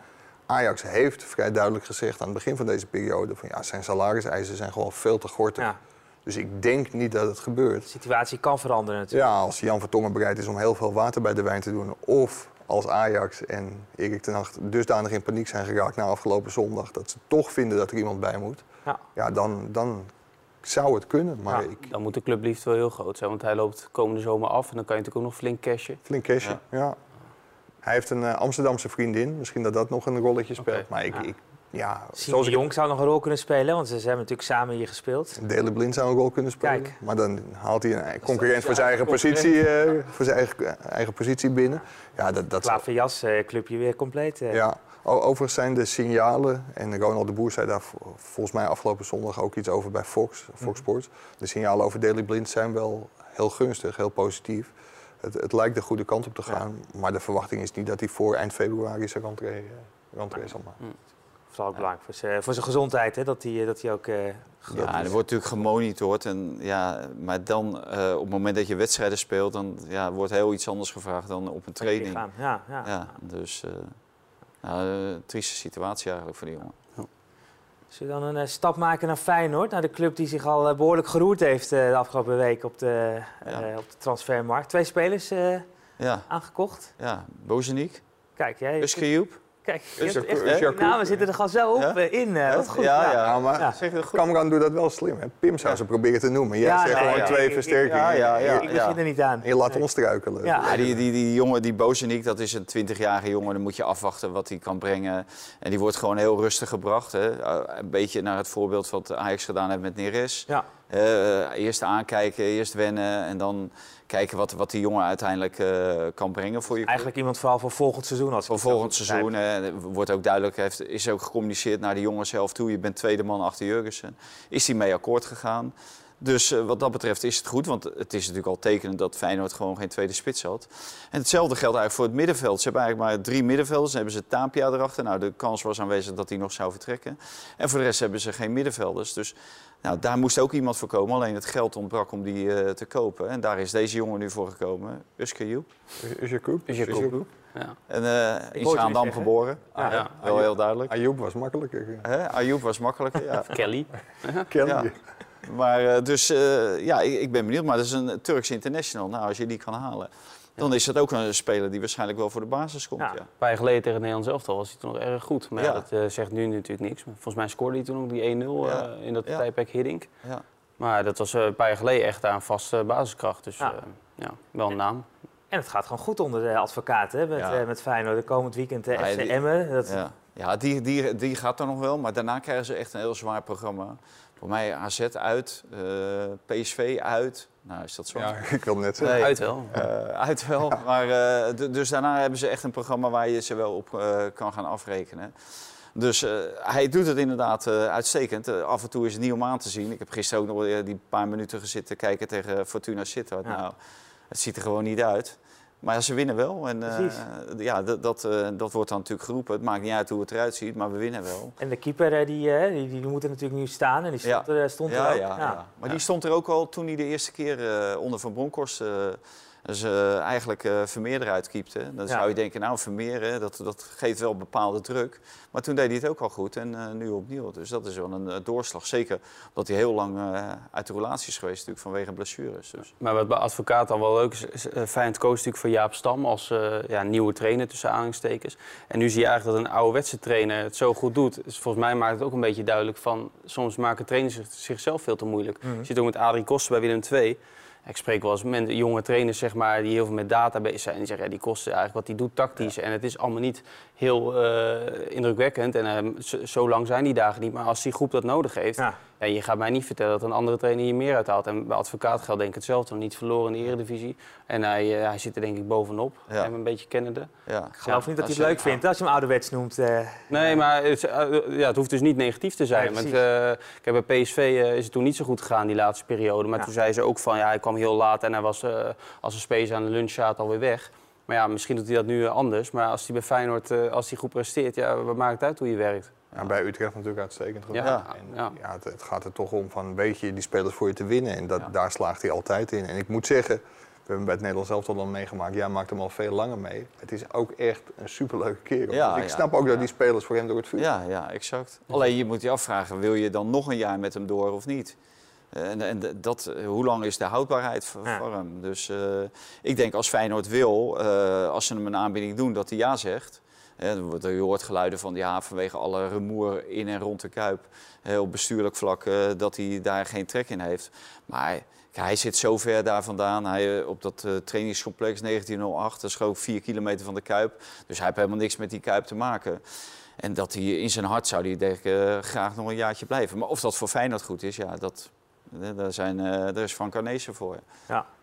Speaker 4: Ajax heeft vrij duidelijk gezegd aan het begin van deze periode van ja, zijn salariseisen zijn gewoon veel te gortig.
Speaker 2: Ja,
Speaker 4: Dus ik denk niet dat het gebeurt.
Speaker 2: de situatie kan veranderen natuurlijk.
Speaker 4: Ja, als Jan Vertongen bereid is om heel veel water bij de wijn te doen of als Ajax en Erik ten Hag dusdanig in paniek zijn geraakt na afgelopen zondag dat ze toch vinden dat er iemand bij moet,
Speaker 2: Ja.
Speaker 4: ja, dan, dan zou het kunnen. Maar
Speaker 2: Ja.
Speaker 4: ik,
Speaker 5: Dan moet de clubliefde wel heel groot zijn, want hij loopt komende zomer af. En dan kan je natuurlijk ook nog flink cashen.
Speaker 4: Flink cashje, ja. Hij heeft een eh, Amsterdamse vriendin. Misschien dat dat nog een rolletje speelt. Maar ik,
Speaker 2: ja.
Speaker 4: ik ja, zoals ik
Speaker 2: Jong zou nog een rol kunnen spelen, want ze hebben natuurlijk samen hier gespeeld.
Speaker 4: Dele Blind zou een rol kunnen spelen.
Speaker 2: Kijk.
Speaker 4: Maar dan haalt hij een concurrent voor zijn eigen positie, eh, voor zijn eigen, eigen positie binnen. Ja, dat, dat
Speaker 2: Klaverjas, eh, clubje weer compleet. eh.
Speaker 4: ja. Overigens zijn de signalen, en Ronald de Boer zei daar vo- volgens mij afgelopen zondag ook iets over bij Fox, Fox Sports. De signalen over Daily Blind zijn wel heel gunstig, heel positief. Het, het lijkt de goede kant op te gaan, maar de verwachting is niet dat hij voor eind februari zijn rentree, eh, rentree zal maken.
Speaker 2: Vooral ook belangrijk voor zijn, voor zijn gezondheid, hè, dat hij dat hij ook... eh,
Speaker 3: Ja, er wordt natuurlijk gemonitord. En, ja, maar dan, eh, op het moment dat je wedstrijden speelt, dan ja, wordt heel iets anders gevraagd dan op een training.
Speaker 2: Ja, ja.
Speaker 3: Ja, dus eh nou, een trieste situatie eigenlijk voor die jongen.
Speaker 2: Zullen we dan een eh, stap maken naar Feyenoord? Naar de club die zich al eh, behoorlijk geroerd heeft eh, de afgelopen week op de, eh, op de transfermarkt. Twee spelers eh,
Speaker 3: Ja,
Speaker 2: aangekocht.
Speaker 3: ja. Bozeniek,
Speaker 2: Kijk, jij... Kijk, echt, namen zitten er gewoon zo op
Speaker 3: Ja?
Speaker 2: eh, in. eh, wat goed.
Speaker 3: Ja, ja.
Speaker 4: Ja, maar
Speaker 2: Ja.
Speaker 3: Zeg je dat goed?
Speaker 4: Cameron doet dat wel slim. Hè? Pim zou ze proberen te noemen. Jij
Speaker 2: Ja,
Speaker 4: zegt
Speaker 2: nee,
Speaker 4: gewoon
Speaker 2: ja,
Speaker 4: twee versterkingen.
Speaker 3: ja, ja, ja.
Speaker 2: Ik begin er niet aan.
Speaker 4: En je laat ons struikelen.
Speaker 2: Ja.
Speaker 3: Ja, die, die, die jongen, die Bozeniek, dat is een 20-jarige jongen. Dan moet je afwachten wat hij kan brengen. En die wordt gewoon heel rustig gebracht. Hè. Eh, Een beetje naar het voorbeeld wat Ajax gedaan heeft met Neres.
Speaker 2: Ja.
Speaker 3: Eh, eerst aankijken, eerst wennen en dan kijken wat, wat die jongen uiteindelijk eh, kan brengen voor je.
Speaker 2: Eigenlijk iemand vooral voor volgend seizoen. Als
Speaker 3: Voor volgend seizoen eh, wordt ook duidelijk, heeft, is ook gecommuniceerd naar de jongen zelf toe. Je bent tweede man achter Jurgensen. Is hij mee akkoord gegaan? Dus eh, wat dat betreft is het goed, want het is natuurlijk al tekenend dat Feyenoord gewoon geen tweede spits had. En hetzelfde geldt eigenlijk voor het middenveld. Ze hebben eigenlijk maar drie middenvelders. Dan hebben ze Tapia erachter. Nou, de kans was aanwezig dat hij nog zou vertrekken. En voor de rest hebben ze geen middenvelders. Dus nou, daar moest ook iemand voor komen. Alleen het geld ontbrak om die eh, te kopen. En daar is deze jongen nu voor gekomen. Uske Joep.
Speaker 4: Is je koep?
Speaker 5: Is je koep? Ja.
Speaker 3: En eh in Zaandam geboren.
Speaker 2: Ja.
Speaker 5: Ja.
Speaker 3: Wel heel duidelijk.
Speaker 4: Ayoub was makkelijker.
Speaker 3: Hè? Ayoub was makkelijker, ja.
Speaker 5: Kelly.
Speaker 4: Kelly.
Speaker 3: Ja. Maar eh, dus, eh, ja, ik, ik ben benieuwd. Maar dat is een Turks international. Nou, als je die kan halen. Dan is dat ook een speler die waarschijnlijk wel voor de basis komt.
Speaker 2: Ja.
Speaker 3: Ja.
Speaker 5: Een paar jaar geleden tegen het Nederlands elftal was hij toen nog erg goed. Maar ja,
Speaker 3: Ja.
Speaker 5: dat eh, zegt nu natuurlijk niks. Maar Volgens mij scoorde hij toen ook die 1-0
Speaker 3: Ja.
Speaker 5: eh, in dat
Speaker 3: Ja.
Speaker 5: tijdperk Hiddink.
Speaker 3: Ja.
Speaker 5: Maar dat was eh, een paar jaar geleden echt aan een vaste basiskracht. Dus
Speaker 2: Ja.
Speaker 5: wel een naam.
Speaker 2: En het gaat gewoon goed onder de advocaten hè, met,
Speaker 3: Ja.
Speaker 2: met Feyenoord. De komend weekend
Speaker 3: Ja,
Speaker 2: FC Emmen. Dat,
Speaker 3: Ja, ja die, die, die gaat dan nog wel, maar daarna krijgen ze echt een heel zwaar programma. Voor mij AZ uit, eh, PSV uit. Nou, is dat zo?
Speaker 4: Ja, ik wil net zeggen.
Speaker 3: Nee.
Speaker 5: Uit wel.
Speaker 3: Eh, uit wel, maar eh, dus daarna hebben ze echt een programma waar je ze wel op eh, kan gaan afrekenen. Dus eh, hij doet het inderdaad eh, uitstekend. Af en toe is het niet om aan te zien. Ik heb gisteren ook nog die paar minuten gezitten kijken tegen Fortuna Sittard.
Speaker 2: Ja.
Speaker 3: Nou, het ziet er gewoon niet uit. Maar ja, ze winnen wel. En eh, ja, dat, dat, eh, dat wordt dan natuurlijk geroepen. Het maakt niet uit hoe het eruit ziet, maar we winnen wel.
Speaker 2: En de keeper eh, die, die, die moet er natuurlijk nu staan. En die stond,
Speaker 3: Ja.
Speaker 2: er, stond er
Speaker 3: Ja,
Speaker 2: ook.
Speaker 3: ja, ja. Maar die stond er ook al toen hij de eerste keer eh, onder Van Bronckhorst eh, dus, eh, eigenlijk eh Vermeer eruit kiepte. Dan
Speaker 2: Ja.
Speaker 3: zou je denken, nou Vermeer, hè, dat, dat geeft wel bepaalde druk. Maar toen deed hij het ook al goed en eh, nu opnieuw. Dus dat is wel een doorslag. Zeker omdat hij heel lang eh, uit de relatie is geweest natuurlijk, vanwege blessures. Dus.
Speaker 5: Maar wat bij advocaat al wel leuk is, is uh, Feyenoord koos natuurlijk voor Jaap Stam als eh, ja, nieuwe trainer tussen aanhalingstekens. En nu zie je eigenlijk dat een ouderwetse trainer het zo goed doet. Dus volgens mij maakt het ook een beetje duidelijk van, soms maken trainers zich- zichzelf veel te moeilijk.
Speaker 2: Mhm.
Speaker 5: Je ziet ook met Adrie Kosten bij Willem II. Ik spreek wel eens met jonge trainers zeg maar, die heel veel met data bezig zijn. Die zeggen, ja, die kosten eigenlijk wat die doet tactisch. En het is allemaal niet heel eh, indrukwekkend. En eh, zo, zo lang zijn die dagen niet. Maar als die groep dat nodig heeft,
Speaker 2: Ja.
Speaker 5: ja, je gaat mij niet vertellen dat een andere trainer hier meer uithaalt. En bij advocaat geldt denk ik hetzelfde. Niet verloren in de eredivisie. En hij, eh, hij zit er denk ik bovenop.
Speaker 3: Ja.
Speaker 5: Hem een beetje kennende.
Speaker 3: Ja.
Speaker 2: Ik geloof niet dat hij het leuk
Speaker 3: je-
Speaker 2: vindt als je hem ouderwets noemt. eh.
Speaker 5: Nee, maar het, ja, het hoeft dus niet negatief te zijn. Want, kijk, bij PSV eh, is het toen niet zo goed gegaan die laatste periode. Maar
Speaker 2: Ja.
Speaker 5: toen zei ze ook van, ja, hij kwam heel laat en hij was eh, als een space aan de lunch alweer weg. Maar ja, misschien doet hij dat nu anders. Maar als hij bij Feyenoord, eh, als hij goed presteert, ja, wat maakt het uit hoe je werkt?
Speaker 4: Ja, bij Utrecht natuurlijk uitstekend gedaan.
Speaker 5: Ja,
Speaker 4: En,
Speaker 5: ja.
Speaker 4: ja, het, het gaat er toch om van, weet je, die spelers voor je te winnen. En dat,
Speaker 5: Ja.
Speaker 4: daar slaagt hij altijd in. En ik moet zeggen, we hebben bij het Nederlands elftal dan meegemaakt. Ja, maakt hem al veel langer mee. Het is ook echt een superleuke kerel.
Speaker 3: Ja,
Speaker 4: Dus ik
Speaker 3: ja.
Speaker 4: snap ook dat
Speaker 3: Ja.
Speaker 4: die spelers voor hem door het vuur
Speaker 3: Ja, ja, exact. Alleen je moet je afvragen, wil je dan nog een jaar met hem door of niet? En, en dat, hoe lang is de houdbaarheid voor,
Speaker 2: Ja.
Speaker 3: voor hem? Dus eh, ik denk als Feyenoord wil, eh, als ze hem een aanbieding doen, dat hij ja zegt. Je hoort geluiden van ja, vanwege alle rumoer in en rond de Kuip. eh, op bestuurlijk vlak, eh, dat hij daar geen trek in heeft. Maar hij zit zo ver daar vandaan. Hij, eh, op dat eh, trainingscomplex 1908, dat is gewoon vier kilometer van de Kuip. Dus hij heeft helemaal niks met die Kuip te maken. En dat hij in zijn hart zou hij denk ik, eh, graag nog een jaartje blijven. Maar of dat voor Feyenoord goed is, ja, dat, eh, daar, zijn, eh, daar is Frank Arnezen voor.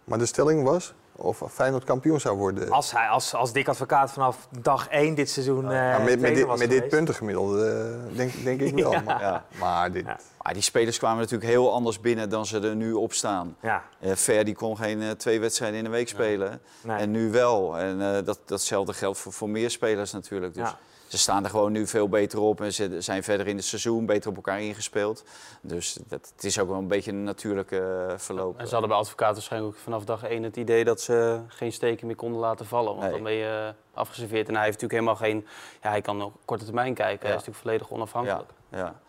Speaker 4: Maar de stelling was of Feyenoord kampioen zou worden.
Speaker 2: Als hij als, als dik advocaat vanaf dag 1 dit seizoen. eh
Speaker 4: Ja, met, met, dit,
Speaker 2: was
Speaker 4: met dit puntengemiddelde eh, denk, denk ik wel.
Speaker 2: Ja.
Speaker 4: Maar,
Speaker 3: Ja.
Speaker 4: maar dit,
Speaker 2: Ja.
Speaker 3: Maar die spelers kwamen natuurlijk heel anders binnen dan ze er nu op staan.
Speaker 2: Ja,
Speaker 3: Eh Ver die kon geen eh, twee wedstrijden in een week spelen.
Speaker 2: nee.
Speaker 3: En nu wel. En eh, dat, datzelfde geldt voor, voor meer spelers natuurlijk. Dus
Speaker 2: Ja.
Speaker 3: Ze staan er gewoon nu veel beter op. En ze zijn verder in het seizoen beter op elkaar ingespeeld. Dus dat, het is ook wel een beetje een natuurlijke eh, verloop.
Speaker 5: En ze hadden bij advocaat waarschijnlijk ook vanaf dag één het idee dat ze geen steken meer konden laten vallen. Want
Speaker 3: Nee.
Speaker 5: dan ben je eh, afgeserveerd. En hij heeft natuurlijk helemaal geen... Ja, hij kan op korte termijn kijken. Hij
Speaker 3: Ja.
Speaker 5: is natuurlijk volledig onafhankelijk.
Speaker 3: Ja.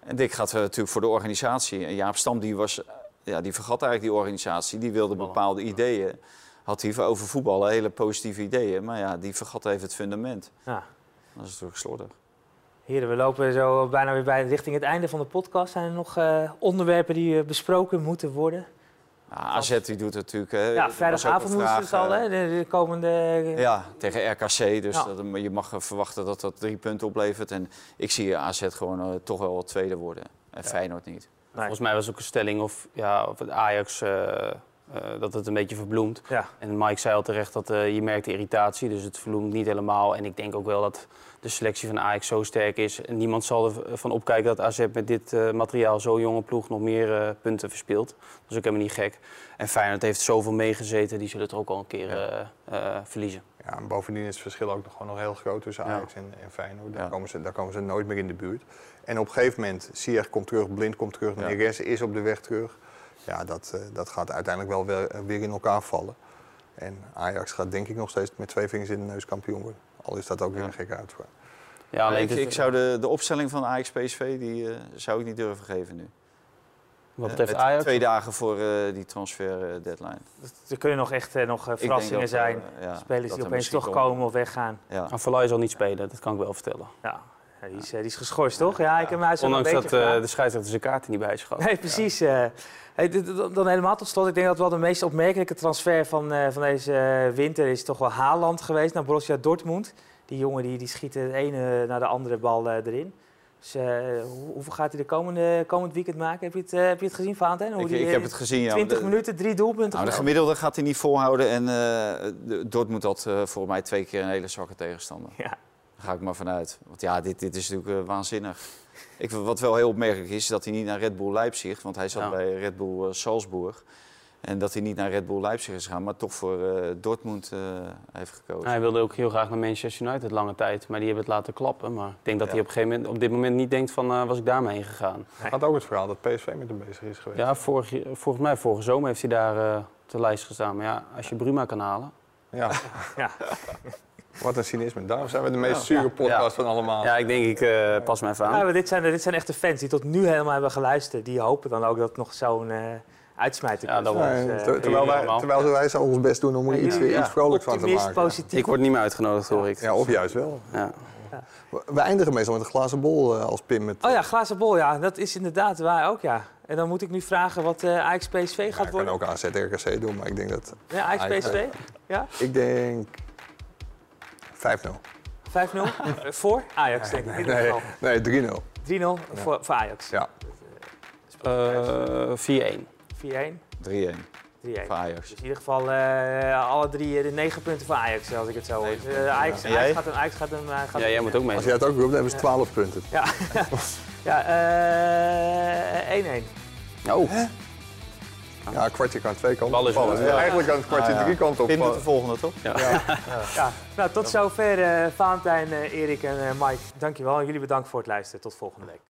Speaker 3: En Dick gaat eh, natuurlijk voor de organisatie. En Jaap Stam die was, ja, die vergat eigenlijk die organisatie. Die wilde bepaalde ideeën. Had hij over voetballen hele positieve ideeën. Maar ja, die vergat even het fundament.
Speaker 2: ja.
Speaker 3: Dat is natuurlijk slordig.
Speaker 2: Heren, we lopen zo bijna weer bij, richting het einde van de podcast. Zijn er nog eh, onderwerpen die eh, besproken moeten worden?
Speaker 3: Ja, AZ die doet het natuurlijk. Hè,
Speaker 2: Ja, vrijdagavond moeten ze het al,
Speaker 3: eh,
Speaker 2: hè? De, de komende...
Speaker 3: Ja, tegen RKC. Dus
Speaker 2: Ja.
Speaker 3: dat, je mag verwachten dat dat drie punten oplevert. En ik zie AZ gewoon toch wel tweede worden. En Feyenoord niet.
Speaker 2: Nee.
Speaker 5: Volgens mij was ook een stelling of, ja, of het Ajax... eh, eh, dat het een beetje verbloemt.
Speaker 2: Ja,
Speaker 5: En Mike zei al terecht dat eh, je merkt de irritatie, dus het verbloemt niet helemaal. En ik denk ook wel dat de selectie van Ajax zo sterk is. En niemand zal ervan opkijken dat AZ met dit eh, materiaal zo'n jonge ploeg nog meer eh, punten verspeelt. Dat is ook helemaal niet gek. En Feyenoord heeft zoveel meegezeten, die zullen het ook al een keer eh, eh, verliezen.
Speaker 4: Ja, en bovendien is het verschil ook nog gewoon nog heel groot tussen
Speaker 3: Ja.
Speaker 4: Ajax en, en Feyenoord. Daar,
Speaker 3: Ja.
Speaker 4: komen ze, daar komen ze nooit meer in de buurt. En op een gegeven moment, Ziyech komt terug, Blind komt terug,
Speaker 3: Ja.
Speaker 4: Neres is op de weg terug. Ja, dat, eh, dat gaat uiteindelijk wel weer, weer in elkaar vallen. En Ajax gaat denk ik nog steeds met twee vingers in de neus kampioen worden. Al is dat ook weer
Speaker 3: Ja.
Speaker 4: een gekke uitvaart.
Speaker 5: Ja, alleen
Speaker 3: ik, ik zou de, de opstelling van Ajax PSV die, eh, zou ik niet durven geven nu.
Speaker 5: Wat
Speaker 3: Eh,
Speaker 5: betreft
Speaker 3: met
Speaker 5: Ajax.
Speaker 3: Twee dagen voor eh, die transfer eh, deadline.
Speaker 2: Er kunnen nog echt eh, nog eh, verrassingen
Speaker 3: dat, eh,
Speaker 2: zijn.
Speaker 3: ja,
Speaker 2: Spelers die opeens toch komen of weggaan.
Speaker 3: Ja.
Speaker 5: Afvalai zal niet spelen, dat kan ik wel vertellen.
Speaker 2: Ja, Ja, die, is, eh, die is geschorst, toch? Ja, ik heb hem
Speaker 5: Ondanks
Speaker 2: beetje
Speaker 5: dat eh,
Speaker 2: gedaan.
Speaker 5: de scheidsrechter zijn kaarten niet bij is gehad.
Speaker 2: Nee, precies. eh. Hey, dan helemaal tot slot. Ik denk dat wel de meest opmerkelijke transfer van, eh, van deze winter is toch wel Haaland geweest naar Borussia Dortmund. Die jongen die, die schiet de ene naar de andere bal eh, erin. Dus eh, hoe- hoeveel gaat hij de komende, komend weekend maken? Heb je het, heb je het gezien, Valentijn? Hoe
Speaker 3: Ik,
Speaker 2: die,
Speaker 3: ik heb het gezien, ja.
Speaker 2: 20
Speaker 3: De-
Speaker 2: minuten, drie doelpunten.
Speaker 3: Nou, de gemiddelde gaat hij niet volhouden. En eh, Dortmund had eh volgens mij twee keer een hele zwakke tegenstander.
Speaker 2: Ja.
Speaker 3: Daar ga ik maar vanuit. Want ja, dit, dit is natuurlijk eh, waanzinnig. Ik, wat wel heel opmerkelijk is, is dat hij niet naar Red Bull Leipzig... want hij zat
Speaker 5: Ja.
Speaker 3: bij Red Bull eh, Salzburg... En dat hij niet naar Red Bull Leipzig is gegaan, maar toch voor eh, Dortmund eh, heeft gekozen.
Speaker 5: Hij wilde ook heel graag naar Manchester United lange tijd, maar die hebben het laten klappen. Maar ik denk dat
Speaker 3: Ja.
Speaker 5: hij op, een gegeven moment, op dit moment niet denkt van, was ik daarmee heen gegaan.
Speaker 4: Had ook het verhaal dat PSV met hem bezig is geweest.
Speaker 5: Ja, vorig, volgens mij vorige zomer heeft hij daar eh, de lijst gestaan. Maar ja, als je Bruma kan halen.
Speaker 4: Ja.
Speaker 2: Ja.
Speaker 4: Wat een cynisme. Daarom zijn we de meest zure podcast van allemaal.
Speaker 5: Ja, ik denk, ik eh, pas me even aan.
Speaker 2: Ja, maar dit, zijn, dit zijn echte fans die tot nu helemaal hebben geluisterd. Die hopen dan ook dat nog zo'n eh uitsmijter
Speaker 5: Ja,
Speaker 2: komt.
Speaker 5: daarom.
Speaker 2: Dus,
Speaker 4: Nee,
Speaker 2: eh,
Speaker 4: ter- terwijl, wij, terwijl wij zo ons best doen om er
Speaker 2: Ja,
Speaker 4: iets, iets
Speaker 2: ja.
Speaker 4: vrolijks van te maken.
Speaker 2: positief.
Speaker 5: Ik word niet meer uitgenodigd, hoor ik.
Speaker 4: Ja, of juist wel.
Speaker 5: Ja.
Speaker 4: We eindigen meestal met een glazen bol eh, als Pim met...
Speaker 2: Oh ja, glazen bol, ja. Dat is inderdaad waar ook, ja. En dan moet ik nu vragen wat eh Ajax PSV
Speaker 4: Ja,
Speaker 2: gaat
Speaker 4: ik kan
Speaker 2: worden.
Speaker 4: ook AZ RKC doen, maar ik denk dat...
Speaker 2: Ja, Ajax, PSV? Ja?
Speaker 4: Ik denk 5-0.
Speaker 2: 5-0? Eh, voor Ajax, denk ik. in ieder
Speaker 4: Nee,
Speaker 2: geval.
Speaker 4: nee 3-0.
Speaker 2: 3-0 voor, voor Ajax.
Speaker 4: Ja.
Speaker 5: Eh, 4-1.
Speaker 2: 4-1,
Speaker 3: 3-1
Speaker 2: 3-1.
Speaker 3: voor Ajax.
Speaker 2: Dus in ieder geval eh, alle drie eh, de negen punten voor Ajax, als ik het zo hoor. Ajax? Ajax gaat hem... Ajax gaat hem gaat
Speaker 5: Ja,
Speaker 2: hem-
Speaker 5: jij moet ook mee.
Speaker 4: Als jij het ook roept, dan hebben ze 12 punten.
Speaker 2: Ja, ja eh 1-1.
Speaker 5: Oh,
Speaker 4: Ja, een kwartje kan twee kanten Eigenlijk kan het kwartje
Speaker 3: Ah, ja.
Speaker 4: drie kanten
Speaker 3: Pim met de
Speaker 4: opvallen.
Speaker 3: volgende, toch?
Speaker 2: Ja, nou tot zover eh Valentijn, eh, Erik en eh, Mike. Dankjewel en jullie bedankt voor het luisteren. Tot volgende week.